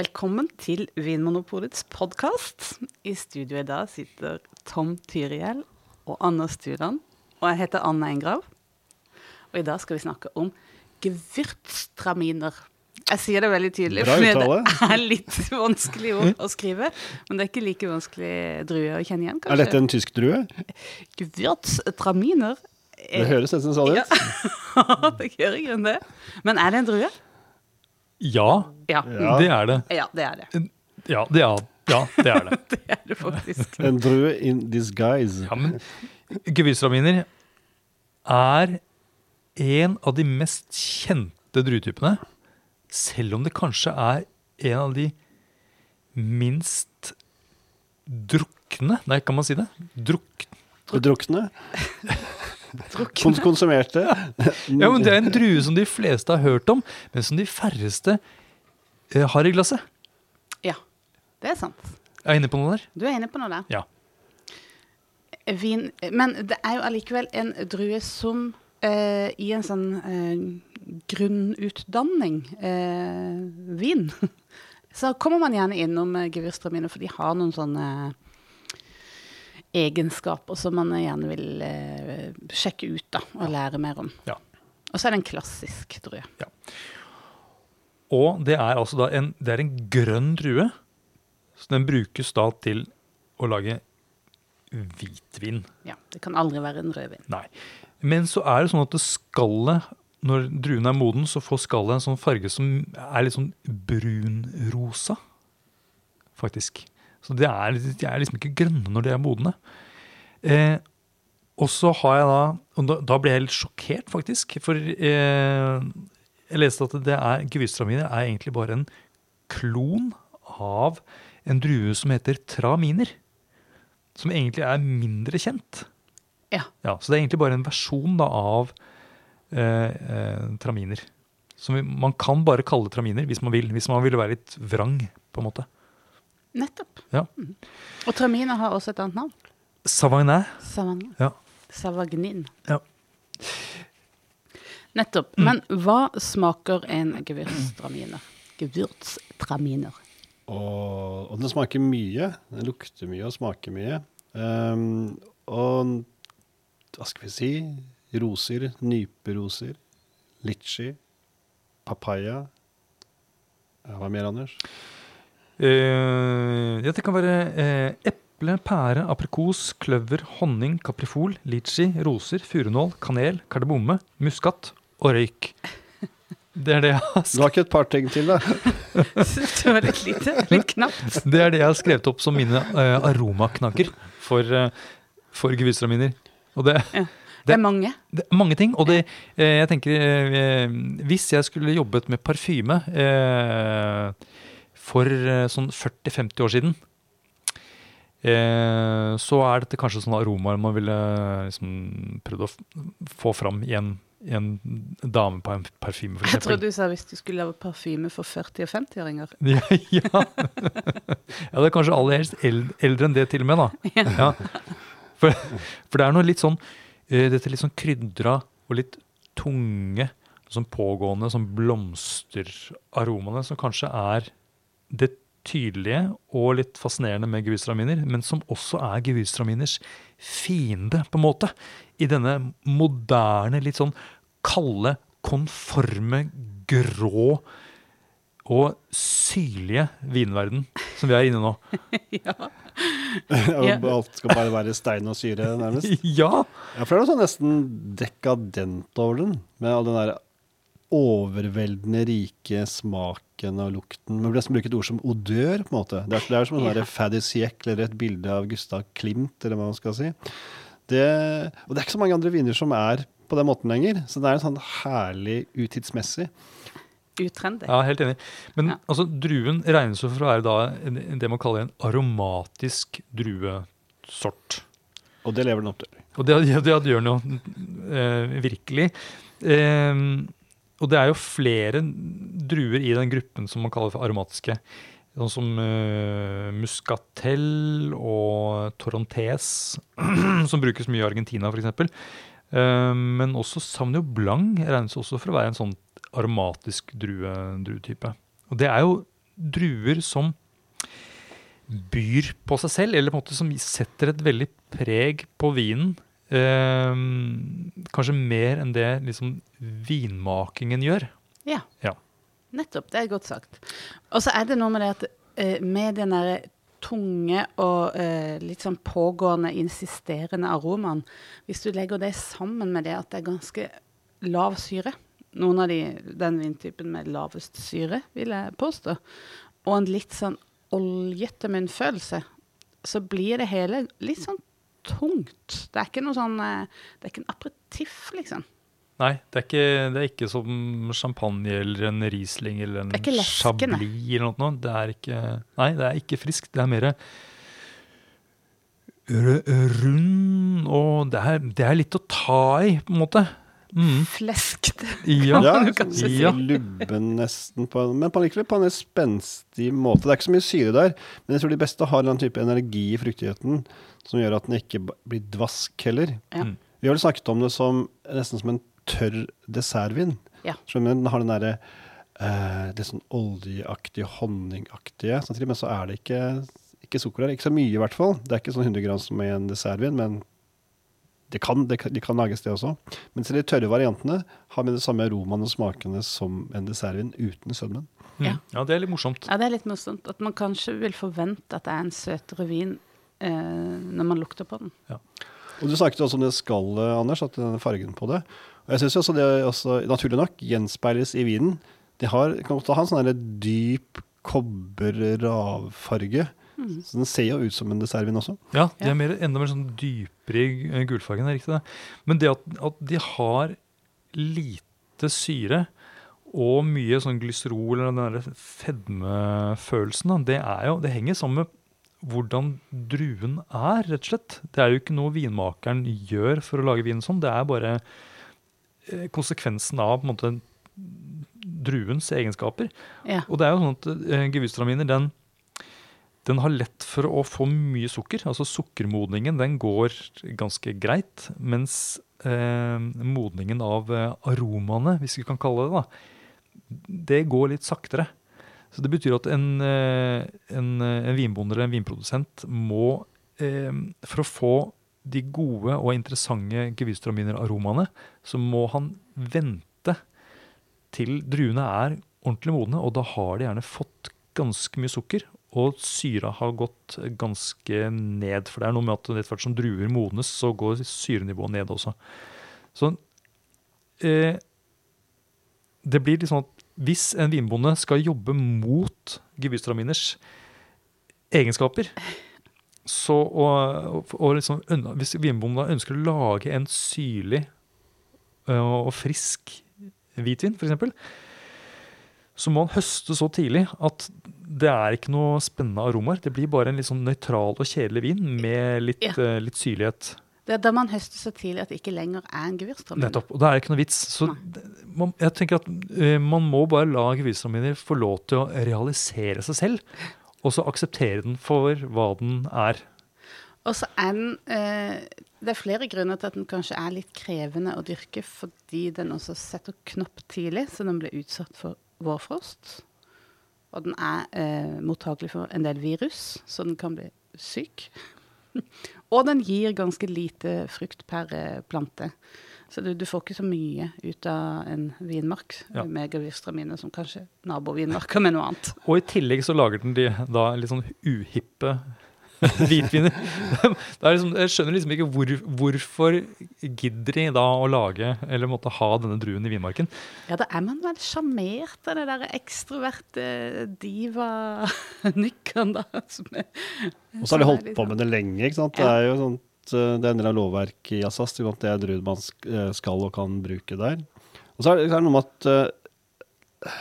Velkommen til Vinmonopolets podkast. I studio i dag sitter Tom Tyriel og Anders Studan. Og jeg heter Anne Engrav. Og i dag skal vi snakke om gewürztraminer. Jeg sier det veldig tydelig, for det er litt vanskelig ord å skrive. Men det er ikke like vanskelig drue å kjenne igjen, kanskje. Er dette en tysk drue? Gewürztraminer? Det høres nesten sånn ut. Ja, det gjør i grunnen det. Men er det en drue? Ja, Ja. Det er det. Ja, det er det. Ja, det er, ja, det er det. Det er det faktisk. En drue in disguise. Ja, men gevirstraminer er en av de mest kjente druetypene. Selv om det kanskje er en av de minst drukne Nei, kan man si det? Druk... Drukne. Kons konsumerte. Ja, men Det er en drue som de fleste har hørt om, men som de færreste eh, har i glasset. Ja, det er sant. Jeg Er inne på noe der? Du er inne på noe der. Ja. Vin, men det er jo allikevel en drue som eh, i en sånn eh, grunnutdanning, eh, vin, så kommer man gjerne innom eh, gevirstraminer, for de har noen sånne egenskaper som man gjerne vil eh, sjekke ut da, og lære mer om. Ja. Og så er det en klassisk drue. Og det er altså da en, det er en grønn drue. Så den brukes da til å lage hvitvin. Ja, det kan aldri være en rødvin. Nei. Men så er det sånn at det skallet, når druen er moden, så får skallet en sånn farge som er litt sånn brunrosa, faktisk. Så de er, de er liksom ikke grønne når de er modne. Eh, og så har jeg da Og da, da ble jeg litt sjokkert, faktisk. For eh, jeg leste at det er gevirstraminer er egentlig bare en klon av en drue som heter traminer. Som egentlig er mindre kjent. Ja. Ja, Så det er egentlig bare en versjon da, av eh, eh, traminer. Som man kan bare kalle traminer hvis man vil. Hvis man vil være litt vrang, på en måte. Nettopp. Ja. Og traminer har også et annet navn. Savagnin. Savagnin. Ja. Savagnin. Ja. Nettopp. Mm. Men hva smaker en gewürztraminer? Gewürztraminer. Og, og den smaker mye. Den lukter mye og smaker mye. Um, og hva skal vi si? Roser, nyperoser, litchi, papaya. Hva mer, Anders? Eh, ja, det kan være uh, eple, pære, aprikos, kløver, honning, kaprifol, litchi, roser, furunål, kanel, kardemomme, muskat og røyk. Det er det jeg har, Du har ikke et par ting til, da? det var litt lite. Litt knapt. det er det jeg har skrevet opp som mine uh, aromaknagger for, uh, for gewürztraminer. Og det, Det er mange. det er mange ting. Og det, eh, jeg tenker eh, Hvis jeg skulle jobbet med parfyme eh, for eh, sånn 40-50 år siden, eh, så er dette kanskje sånne aromaer man ville liksom prøvd å få fram i en, i en parfyme, for Jeg trodde du sa hvis du skulle lage parfyme for 40- og 50-åringer. Ja, ja. ja, det er kanskje aller helst eld- eldre enn det til og med, da. Ja. For, for det er noe litt sånn eh, Dette litt sånn krydra og litt tunge, sånn pågående sånn blomsteraromaene som kanskje er det tydelige og litt fascinerende med gevirstraminer, men som også er gevirstraminers fiende, på en måte. I denne moderne, litt sånn kalde, konforme, grå og syrlige vinverden som vi er inne i nå. Ja. Ja. Alt skal bare være stein og syre, nærmest. Ja! Ja, for det er noe sånn nesten dekadent over den, med all den der overveldende rike smaken og lukten. Man burde nesten et ord som odør, på en måte. Det er, det er som en Ja. ja. faddy siècle eller et bilde av Gustav Klimt, eller hva man skal si. Det, og det er ikke så mange andre viner som er på den måten lenger, så det er en sånn herlig utidsmessig. Utrendy. Ja, helt enig. Men Ja. altså, druen regnes jo for å være da en- det man kaller en aromatisk druesort. Og det lever den opp til. Og det, ja, det gjør den jo eh, virkelig. Eh, og det er jo flere druer i den gruppen som man kaller for aromatiske. Sånn som uh, muscatel og torontes, som brukes mye i Argentina f.eks. Uh, men også Sauvignon Blanc regnes også for å være en sånn aromatisk drue, druetype. Og det er jo druer som byr på seg selv, eller på en måte som setter et veldig preg på vinen. Eh, kanskje mer enn det liksom vinmakingen gjør. Ja. Ja. Nettopp. Det er godt sagt. Og så er det noe med det at eh, med den derre tunge og eh, litt sånn pågående, insisterende aromaen Hvis du legger det sammen med det at det er ganske lav syre Noen av de, den vintypen med lavest syre, vil jeg påstå. Og en litt sånn oljete munnfølelse. Så blir det hele litt sånn tungt. Det er ikke noe sånn eh, Det er ikke en aperitiff, liksom. Nei, det er, ikke, det er ikke som champagne eller en Riesling eller en. Chablis eller noe. Det er ikke, nei, det er ikke friskt. Det er mer rund, og det er, det er litt å ta i, på en måte. Mm. Fleskt. Ja. Kan Ja, du kanskje sånn si. Ja. lubben nesten, på, men på likevel på en spenstig måte. Det er ikke så mye syre der, men jeg tror de beste har en type energi i fruktigheten som gjør at den ikke blir dvask heller. Ja. Mm. Vi har vel snakket om det som nesten som en tørr dessertvin. Ja. Skjønner? Den har den derre eh, det sånn oljeaktige, honningaktige. Samtidig, men så er det ikke, ikke sukker der. Ikke så mye, i hvert fall. Det er ikke sånn 100 gram som i en dessertvin, men det kan, det, kan- de kan lages, det også. Mens de tørre variantene har med de samme aromaene og smakene som en dessertvin uten sødmen. Mm. Ja. ja, det er litt morsomt. Ja, det er litt morsomt. At man kanskje vil forvente at det er en søtere vin eh, når man lukter på den. Og Du snakket også om det skallet, Anders, at den fargen på det. Og jeg syns også det også, naturlig nok gjenspeiles i vinen. Det har, kan godt ha en sånn dyp kobber-ravfarge. Så den ser jo ut som en dessertvin også. Ja, de er mer, enda mer sånn dypere i eh, gulfargen, det er riktig det. Men det at, at de har lite syre og mye sånn glyserol eller den der fedmefølelsen, det, er jo, det henger sammen med hvordan druen er, rett og slett. Det er jo ikke noe vinmakeren gjør for å lage vin sånn, det er bare eh, konsekvensen av på en måte druens egenskaper. Ja. Og det er jo sånn at uh, gewürztraminer, den, den har lett for å få mye sukker. Altså sukkermodningen den går ganske greit, mens eh, modningen av eh, aromaene, hvis vi kan kalle det da, det går litt saktere. Så det betyr at en, eh, en, eh, en vinbonde eller en vinprodusent må, eh, for å få de gode og interessante gevirstraminer-aromaene, så må han vente til druene er ordentlig modne, og da har de gjerne fått ganske mye sukker, og syra har gått ganske ned. For det er noe med at etter hvert som druer modnes, så går syrenivået ned også. Så eh, det blir sånn at hvis en vinbonde skal jobbe mot gebystraminers egenskaper, så og, og, og liksom, Hvis vinbonden ønsker å lage en syrlig ø, og frisk hvitvin, f.eks., så må han høste så tidlig at det er ikke noe spennende aromaer. Det blir bare en litt sånn nøytral og kjedelig vin med litt, Ja. uh, litt syrlighet. Det er da man høster så tidlig at det ikke lenger er en gevirstraminer. Nettopp. Og det er ikke noe vits. Så det- man, jeg tenker at uh, man må bare la gevirstraminer få lov til å realisere seg selv, og så akseptere den for hva den er. Og så er den uh, Det er flere grunner til at den kanskje er litt krevende å dyrke, fordi den også setter knopp tidlig, så den blir utsatt for vårfrost. Og den er eh, mottakelig for en del virus, så den kan bli syk. Og den gir ganske lite frukt per eh, plante. Så du, du får ikke så mye ut av en vinmark Ja. med gewürztraminer som kanskje nabovinmarker med noe annet. Og i tillegg så lager den de da litt sånn uhippe hvitviner. Det er liksom, jeg skjønner liksom ikke hvor, hvorfor gidder de da å lage, eller måtte ha denne druen i vinmarken. Ja, da er man vel sjarmert av det der ekstroverte diva-nykkeren, da. Som er, Og så har de holdt på med det lenge. ikke sant? Det er jo sånt, eh, det er en del av lovverket i Assas. Det er druer man eh, skal og kan bruke der. Og så er det, noe med at eh,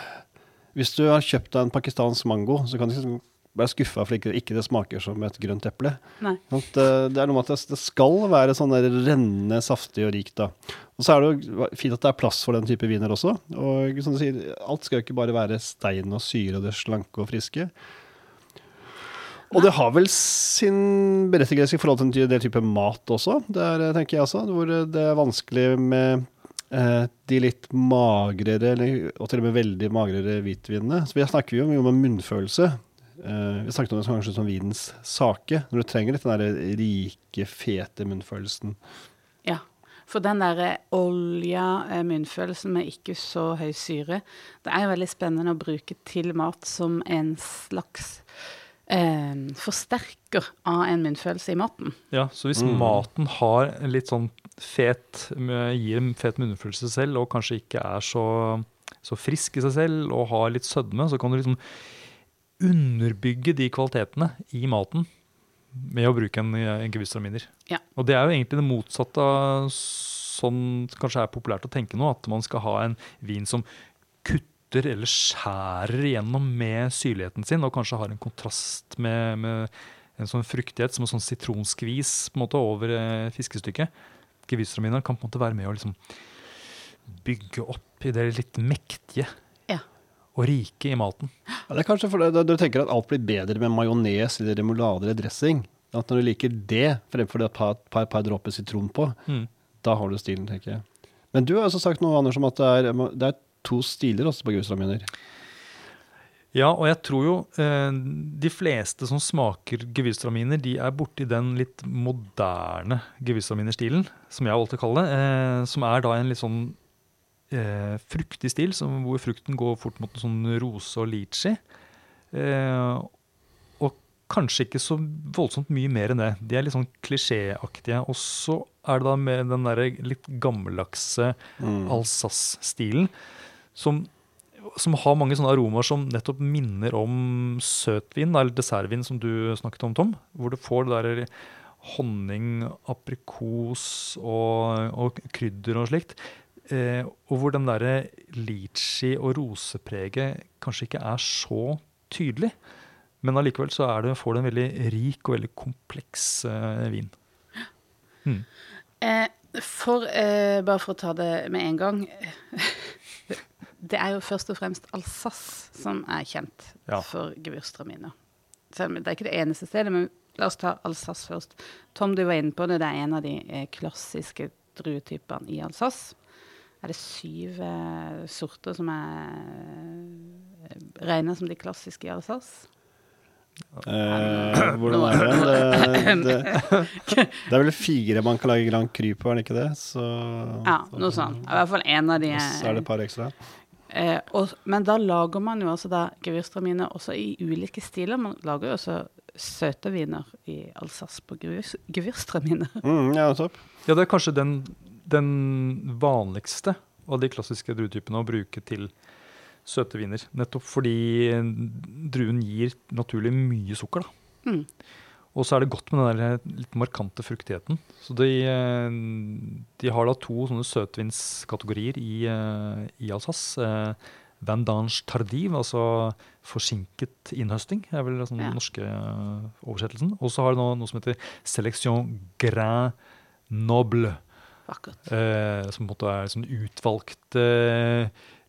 hvis du har kjøpt deg en pakistansk mango, så kan du ikke være skuffa for ikke, ikke det smaker som et grønt eple. At, eh, det er noe med at det, skal være sånn der rennende, saftig og rikt. da. Og så er det jo fint at det er plass for den type viner også. Og som du sier, alt skal jo ikke bare være stein og syre og det slanke og friske. Og det har vel sin berettigelse i forhold til en del type mat også. Det er, tenker jeg også, hvor det er vanskelig med eh, de litt magrere, eller, og til og med veldig magrere hvitvinene. Så vi snakker jo om munnfølelse. Eh, vi snakket om det som kanskje som vinens sake, når du trenger litt den der rike, fete munnfølelsen. Ja. For den der olja, eh, munnfølelsen med ikke så høy syre, det er jo veldig spennende å bruke til mat som en slags eh, forsterker av en munnfølelse i maten. Ja, så hvis Mm. maten har litt sånn fet, gir en fet munnfølelse selv, og kanskje ikke er så, så frisk i seg selv, og har litt sødme, så kan du liksom underbygge de kvalitetene i maten med å bruke en, en gewürztraminer. Ja. Og det er jo egentlig det motsatte av sånn det kanskje er populært å tenke nå, at man skal ha en vin som kutter eller skjærer igjennom med syrligheten sin, og kanskje har en kontrast med, med en sånn fruktighet som en sånn sitronskvis på en måte over eh, fiskestykket. Gewürztraminer kan på en måte være med å liksom bygge opp i det litt mektige. Og rike i maten. Ja, det er kanskje fordi du tenker at alt blir bedre med majones eller remulade eller dressing. At når du liker det fremfor det et par, par, par dråper sitron på, Mm. da har du stilen, tenker jeg. Men du har også sagt noe, Anders, om at det er, det er to stiler også på gewürztraminer. Ja, og jeg tror jo eh, de fleste som smaker gevirstraminer, de er borti den litt moderne gewürztraminer-stilen, som jeg alltid kaller å kalle det. Eh, som er da en litt sånn eh, fruktig stil, som, hvor frukten går fort mot en sånn rose og litchi. Eh, og kanskje ikke så voldsomt mye mer enn det. De er litt sånn klisjéaktige. Og så er det da med den derre litt gammeldagse Mm. Alsace-stilen, som, som har mange sånne aromaer som nettopp minner om søtvin, eller dessertvin, som du snakket om, Tom. Hvor du får det der honning, aprikos og, og krydder og slikt. Eh, og hvor den derre litchi- og rosepreget kanskje ikke er så tydelig. Men allikevel så er det, får du en veldig rik og veldig kompleks eh, vin. Mm. Eh, for, eh, bare for å ta det med en gang Det er jo først og fremst Alsace som er kjent Ja. for gevirstraminer. Det er ikke det eneste stedet, men la oss ta Alsace først. Tom, du var inne på det. Det er en av de eh, klassiske druetypene i Alsace. Er det syv eh, sorter som er eh, regna som de klassiske i Alsace? Eh, hvordan er det? Det, det? det er vel fire man kan lage Grand Cru på, er det ikke det? Så, Ja, noe sånt. I hvert fall en av de Og så er det et par ekstra. Eh, og, men da lager man jo altså da gevirstraminer også i ulike stiler. Man lager jo også søte viner i Alsace på gevirstraminer. Mm, ja, topp. Ja, det er kanskje den, den vanligste av de klassiske druetypene å bruke til søte viner. Nettopp fordi druen gir naturlig mye sukker. da. Mm. Og så er det godt med den der litt markante fruktigheten. Så de, de har da to sånne søtvinskategorier i, i Alsace. Eh, Vendange tardiv, altså forsinket innhøsting, er vel den Ja. norske eh, oversettelsen. Og så har de noe som heter selection grain noble. Vakkert. Eh, som på en måte er sånn utvalgte,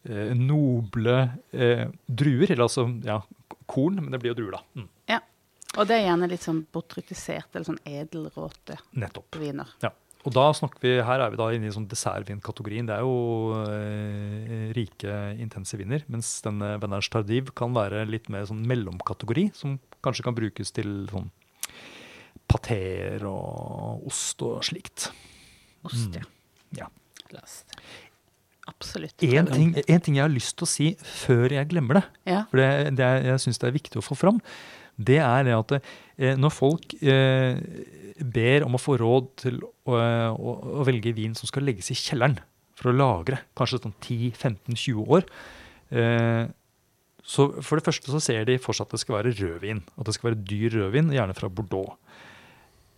eh, noble eh, druer. Eller altså ja, korn, men det blir jo druer, da. Mm, Og det er gjerne litt sånn botrytiserte eller sånn edelråte nettopp. viner. Og da snakker vi, her er vi da inne i sånn dessertvinkategorien. Det er jo eh, rike, intense viner. Mens denne Venage Tardiv kan være litt mer sånn mellomkategori, som kanskje kan brukes til sånn pateer og ost og slikt. Ost, Mm. ja. Last. Absolutt. En ting, en ting jeg har lyst til å si før jeg glemmer det, Ja. for det, det er, jeg syns det er viktig å få fram, det er det at eh, når folk eh, ber om å få råd til å, å, å velge vin som skal legges i kjelleren for å lagre, kanskje sånn 10-15-20 år, eh, så for det første så ser de for seg at det skal være rødvin. At det skal være dyr rødvin, gjerne fra Bordeaux.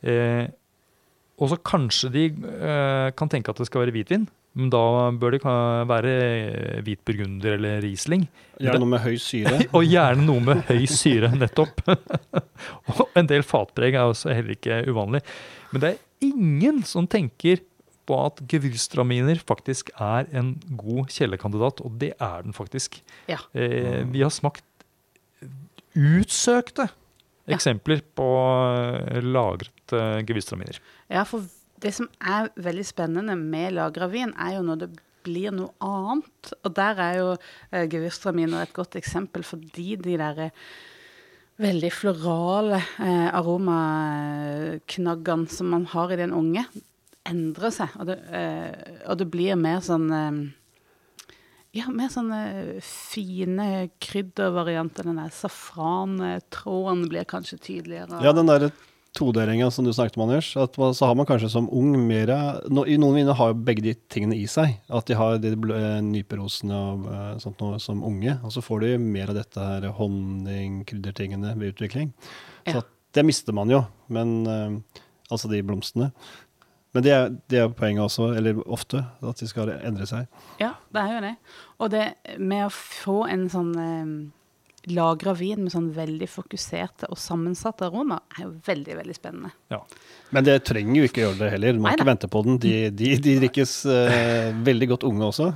Eh, og så kanskje de eh, kan tenke at det skal være hvitvin, men da bør det være hvit burgunder eller Riesling. Gjerne noe med høy syre. Og gjerne noe med høy syre, nettopp. og en del fatpreg er også heller ikke uvanlig. Men det er ingen som tenker på at gewürztraminer faktisk er en god kjellerkandidat, og det er den faktisk. Ja. Eh, vi har smakt utsøkte Ja. eksempler på eh, lagret eh, gewürztraminer. ja, for det som er veldig spennende med lagra vin, er jo når det blir noe annet. Og der er jo uh, gewürztraminer et godt eksempel, fordi de der eh, veldig florale uh, aromaknaggene som man har i den unge, endrer seg. Og det, uh, og det blir mer sånn eh, ja, mer sånne fine kryddervarianter. Den der safrantråden blir kanskje tydeligere. Ja, den der todelinga som du snakket om, Anders. At så har man kanskje som ung mer no, noen viner har jo begge de tingene i seg. At de har de eh, nyperosene og eh, sånt noe som unge. Og så får de mer av dette her honning-kryddertingene ved utvikling. Så Ja. det mister man jo. Men eh, altså de blomstene. Men det er, det er poenget også, eller ofte, at de skal endre seg. Ja, det er jo det. Og det med å få en sånn lagra vin med sånn veldig fokuserte og sammensatte aroma, er jo veldig, veldig spennende. Ja. Men det trenger jo ikke gjøre det heller. Du må Neida. ikke vente på den. De, de, de drikkes uh, veldig godt unge også.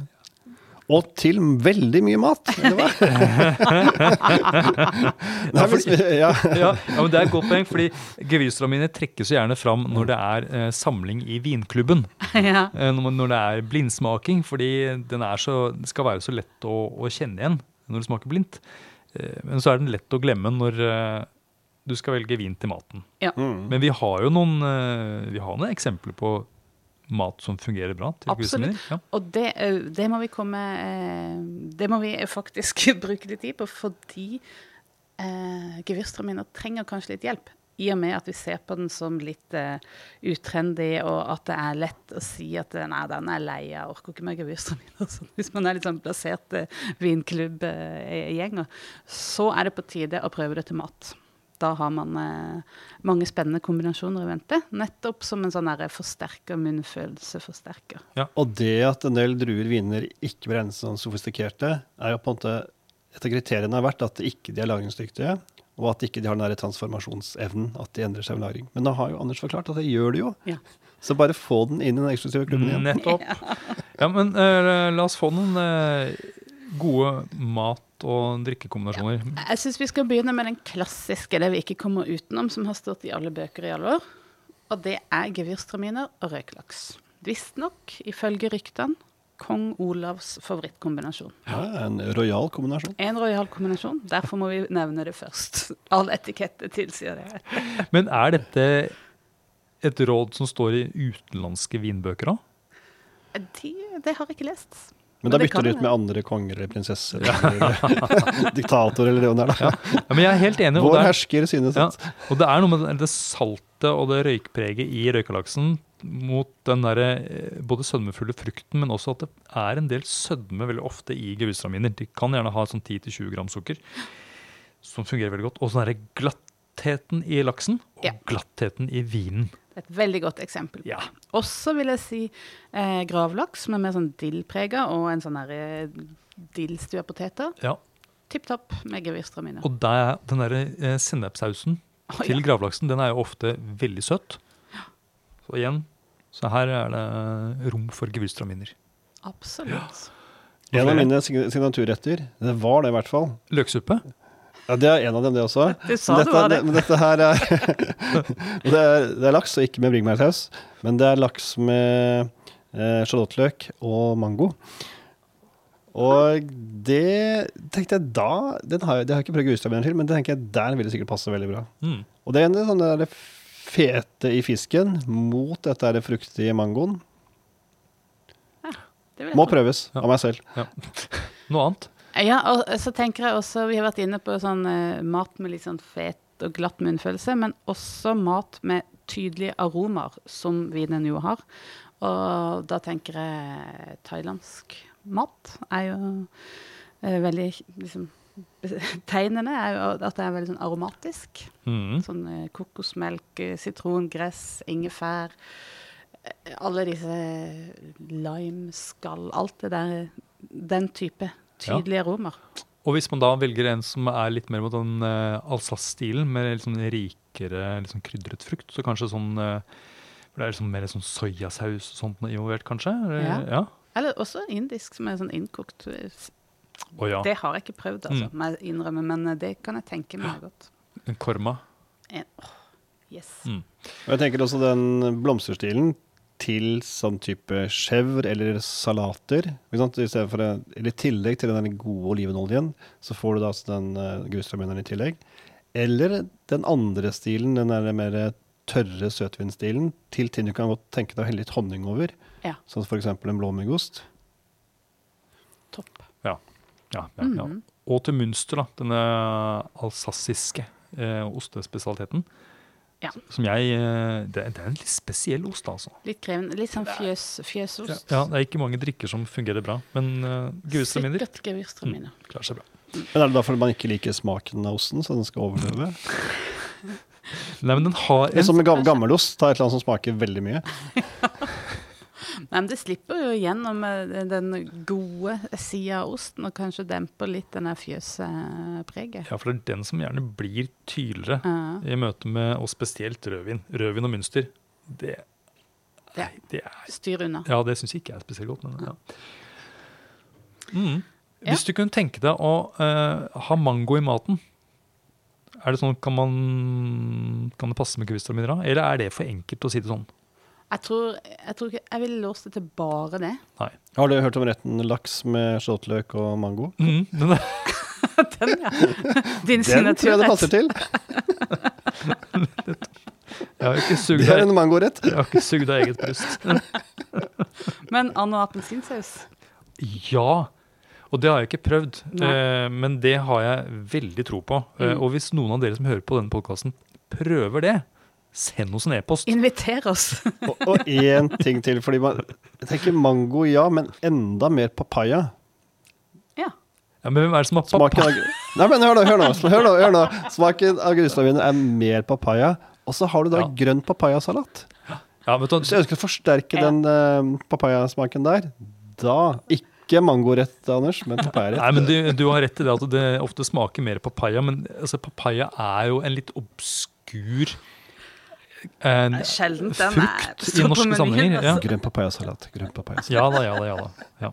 Og til veldig mye mat, eller hva? Nei, vi, ja. ja, ja, men Det er et godt poeng, fordi gewürztraminer trekkes jo gjerne fram når det er eh, samling i vinklubben. ja. Eh, når, når det er blindsmaking, fordi den er så, skal være så lett å, å kjenne igjen når det smaker blindt. Eh, men så er den lett å glemme når eh, du skal velge vin til maten. Mm. Men vi har jo noen, eh, vi har noen eksempler på mat som fungerer bra. til Absolutt. Ja. Og det, det må vi komme eh, Det må vi faktisk bruke litt tid på, fordi eh, gewürztraminer trenger kanskje litt hjelp. I og med at vi ser på den som litt uh, utrendy, og at det er lett å si at eh, nei, den er lei, jeg orker ikke mer gewürztraminer. Sånn, hvis man er litt sånn plassert uh, vinklubbgjenger, så er det på tide å prøve det til mat. Da har man uh, mange spennende kombinasjoner i vente, nettopp som en sånn munnfølelse forsterker, Ja, Og det at en del druer viner ikke blir eneste sånn sofistikerte, er jo på en måte Et av kriteriene har vært at de ikke er lagringsdyktige, og at ikke de har den der transformasjonsevnen, at de endrer seg med lagring. Men da har jo Anders forklart at det gjør de jo. Ja. Så bare få den inn i den eksklusive klubben igjen. Nettopp. Ja, men uh, la oss få noen uh, gode mat- og drikkekombinasjoner. Jeg syns vi skal begynne med den klassiske, det vi ikke kommer utenom, som har stått i alle bøker i alle år. Og det er gevirstraminer og røyklaks. Visstnok, ifølge ryktene, kong Olavs favorittkombinasjon. Ja, en rojal kombinasjon. En rojal kombinasjon. Derfor må vi nevne det først. All etikette tilsier det. Men er dette et råd som står i utenlandske vinbøker òg? De, det har jeg ikke lest. Men da bytter du ut med andre konger eller prinsesser eller diktator eller det der, da. Ja, men jeg er helt enig. Og Vår det, er, hersker synes ja, og det er noe med det- det salte og det røykpreget i røykalaksen mot den der, eh, både sødmefulle frukten, men også at det er en del sødme veldig ofte i gewürztraminer. De kan gjerne ha sånn 10-20 gram sukker, som fungerer veldig godt. Og sånn derre glattheten i laksen og Ja. glattheten i vinen. Et veldig godt eksempel. Ja. Også vil jeg si eh, gravlaks, som er mer sånn dillprega, og en sånn derre dillstua poteter. ja. Tipp topp med gevirstraminer. Og der, den der eh, sennepssausen Å, til gravlaksen, den er jo ofte veldig søt. Så igjen, så her er det rom for gewürztraminer. Absolutt. en av mine signaturretter, det var det i hvert fall. Løksuppe? Ja, Det er en av dem, det også. Du sa Men det var det. Men dette her er det, er det er laks, og ikke med bringebærsaus. Men det er laks med eh, sjalottløk og mango. Og det tenkte jeg da den har, jeg- Det har jeg ikke prøvd gewürztraminer til, men det tenker jeg der vil det sikkert passe veldig bra. Mm. Og det er en sånn der fete i fisken mot dette her fruktige mangoen. Det vil jeg Må tro. prøves Ja. av meg selv. Noe annet? Ja, og så tenker jeg også Vi har vært inne på sånn eh, mat med litt sånn fet og glatt munnfølelse, men også mat med tydelige aromaer, som vinen jo har. Og da tenker jeg thailandsk mat er jo eh, veldig liksom Tegnene er jo at det er veldig sånn aromatisk. Mm. Sånn eh, kokosmelk, sitron, gress, ingefær. eh, Alle disse limeskall, alt det der. Den type tydelige aromer. Og hvis man da velger en som er litt mer mot den uh, Alsace-stilen, med litt sånn rikere litt sånn krydret frukt, så kanskje sånn uh, for Det er liksom mer sånn soyasaus og sånt involvert, kanskje? Eller- Ja. ja. Eller også indisk, som er sånn innkokt. Å ja. Det har jeg ikke prøvd, altså, mm. jeg innrømme, men eh, det kan jeg tenke meg godt. En korma. En, oh, yes. Mm. Og jeg tenker også den blomsterstilen til sånn type chèvre eller salater. Ikke sant? I, for, eller I tillegg til den gode olivenoljen, så får du da altså den uh, grusramineren i tillegg. Eller den andre stilen, den der mer tørre søtvinstilen, til ting du kan godt tenke deg å helle litt honning over. Ja. Sånn som f.eks. en blåmuggost. Topp. Ja, ja, ja. Mhm. Og til Münster, da, denne alsassiske eh, ostespesialiteten. Ja. Som jeg eh, det, er- det er en litt spesiell ost, altså. Litt krevende. Litt sånn fjøs, fjøsost. Ja, det er ikke mange drikker som fungerer bra, men uh, gewürztraminer Sikkert gewürztraminer. klarer seg bra. Men er det derfor man ikke liker smaken av osten, så den skal overleve? Nei, men den har Det er en som med gammel ost. Ta et eller annet som smaker veldig mye. Men det slipper jo gjennom eh, den gode sida av osten, og kanskje demper litt den fjøspreget. Ja, for det er den som gjerne blir tydeligere Ja. i møte med, og spesielt rødvin. Rødvin og munster, det, det, det er Styr unna. Ja, det syns jeg ikke er spesielt godt. Men, ja. mm. Hvis du kunne tenke deg å uh, ha mango i maten, er det sånn, kan, man, kan det passe med gewürztraminer da? Eller er det for enkelt å si det sånn? Jeg tror, jeg tror ikke jeg ville låst det til bare det. Nei. Har du hørt om retten laks med skjorteløk og mango? Mm, den, Den, ja. Din Den tror jeg det passer til. jeg har ikke sugd Det er en mangorett. jeg har ikke sugd av eget bryst. Men and og appelsinsaus. Ja, og det har jeg ikke prøvd, eh, men det har jeg veldig tro på. Eh, Mm. og hvis noen av dere som hører på denne podkasten, prøver det, send oss en e-post. Inviter oss. Og, én ting til, fordi man Jeg tenker mango, ja, men enda mer papaya. Ja. Ja, men hvem er det som har papaya? av Nei, men hør nå, hør nå. Hør nå, hør nå. Smaken av gruslaviner er mer papaya. Og så har du da Ja. grønn papayasalat. Ja, vet du, Hvis jeg ønsker å forsterke Ja. den uh, papayasmaken der, da Ikke mangorett, Anders, men papayarett. Nei, men du, du har rett i det at det ofte smaker mer papaya, men altså, papaya er jo en litt obskur en, Det er sjelden den er- frukt i norske sammenhenger. Ja. altså. Grønn papayasalat. Grønn papayasalat. ja da, ja da. ja da. Ja.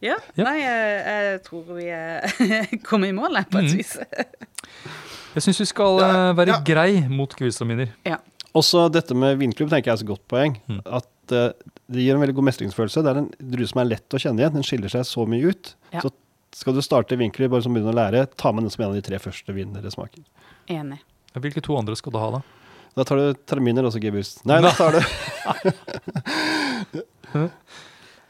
Ja. Ja. Nei, jeg, tror vi eh, kommer i mål, jeg, på et Mhm. vis. Jeg syns vi skal ja, være Ja. grei mot gewürztraminer. Også dette med vinklubb tenker jeg er et godt poeng. Mm. At uh, det gir en veldig god mestringsfølelse. Det er en drue som er lett å kjenne igjen. Den skiller seg så mye ut. Ja. Så skal du starte vinklubb, bare som begynner å lære, ta med den som en av de tre første vinene dere smaker. Enig. Hvilke to andre skal du ha, da? Da tar du terminer og så Gebus. Nei, da tar du,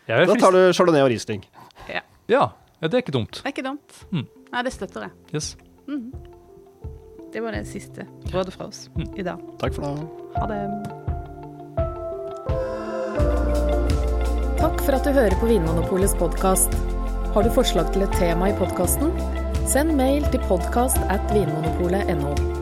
da tar du chardonnay og Riesling. Ja, ja, det er ikke dumt. Det er ikke dumt. Mm. Nei, det støtter jeg. Yes. Det var det siste rådet fra oss Mm. i dag. Takk for nå. Ha det. Takk for at du hører på Vinmonopolets podkast. Har du forslag til et tema i podkasten? Send mail til podkast at vinmonopolet.no.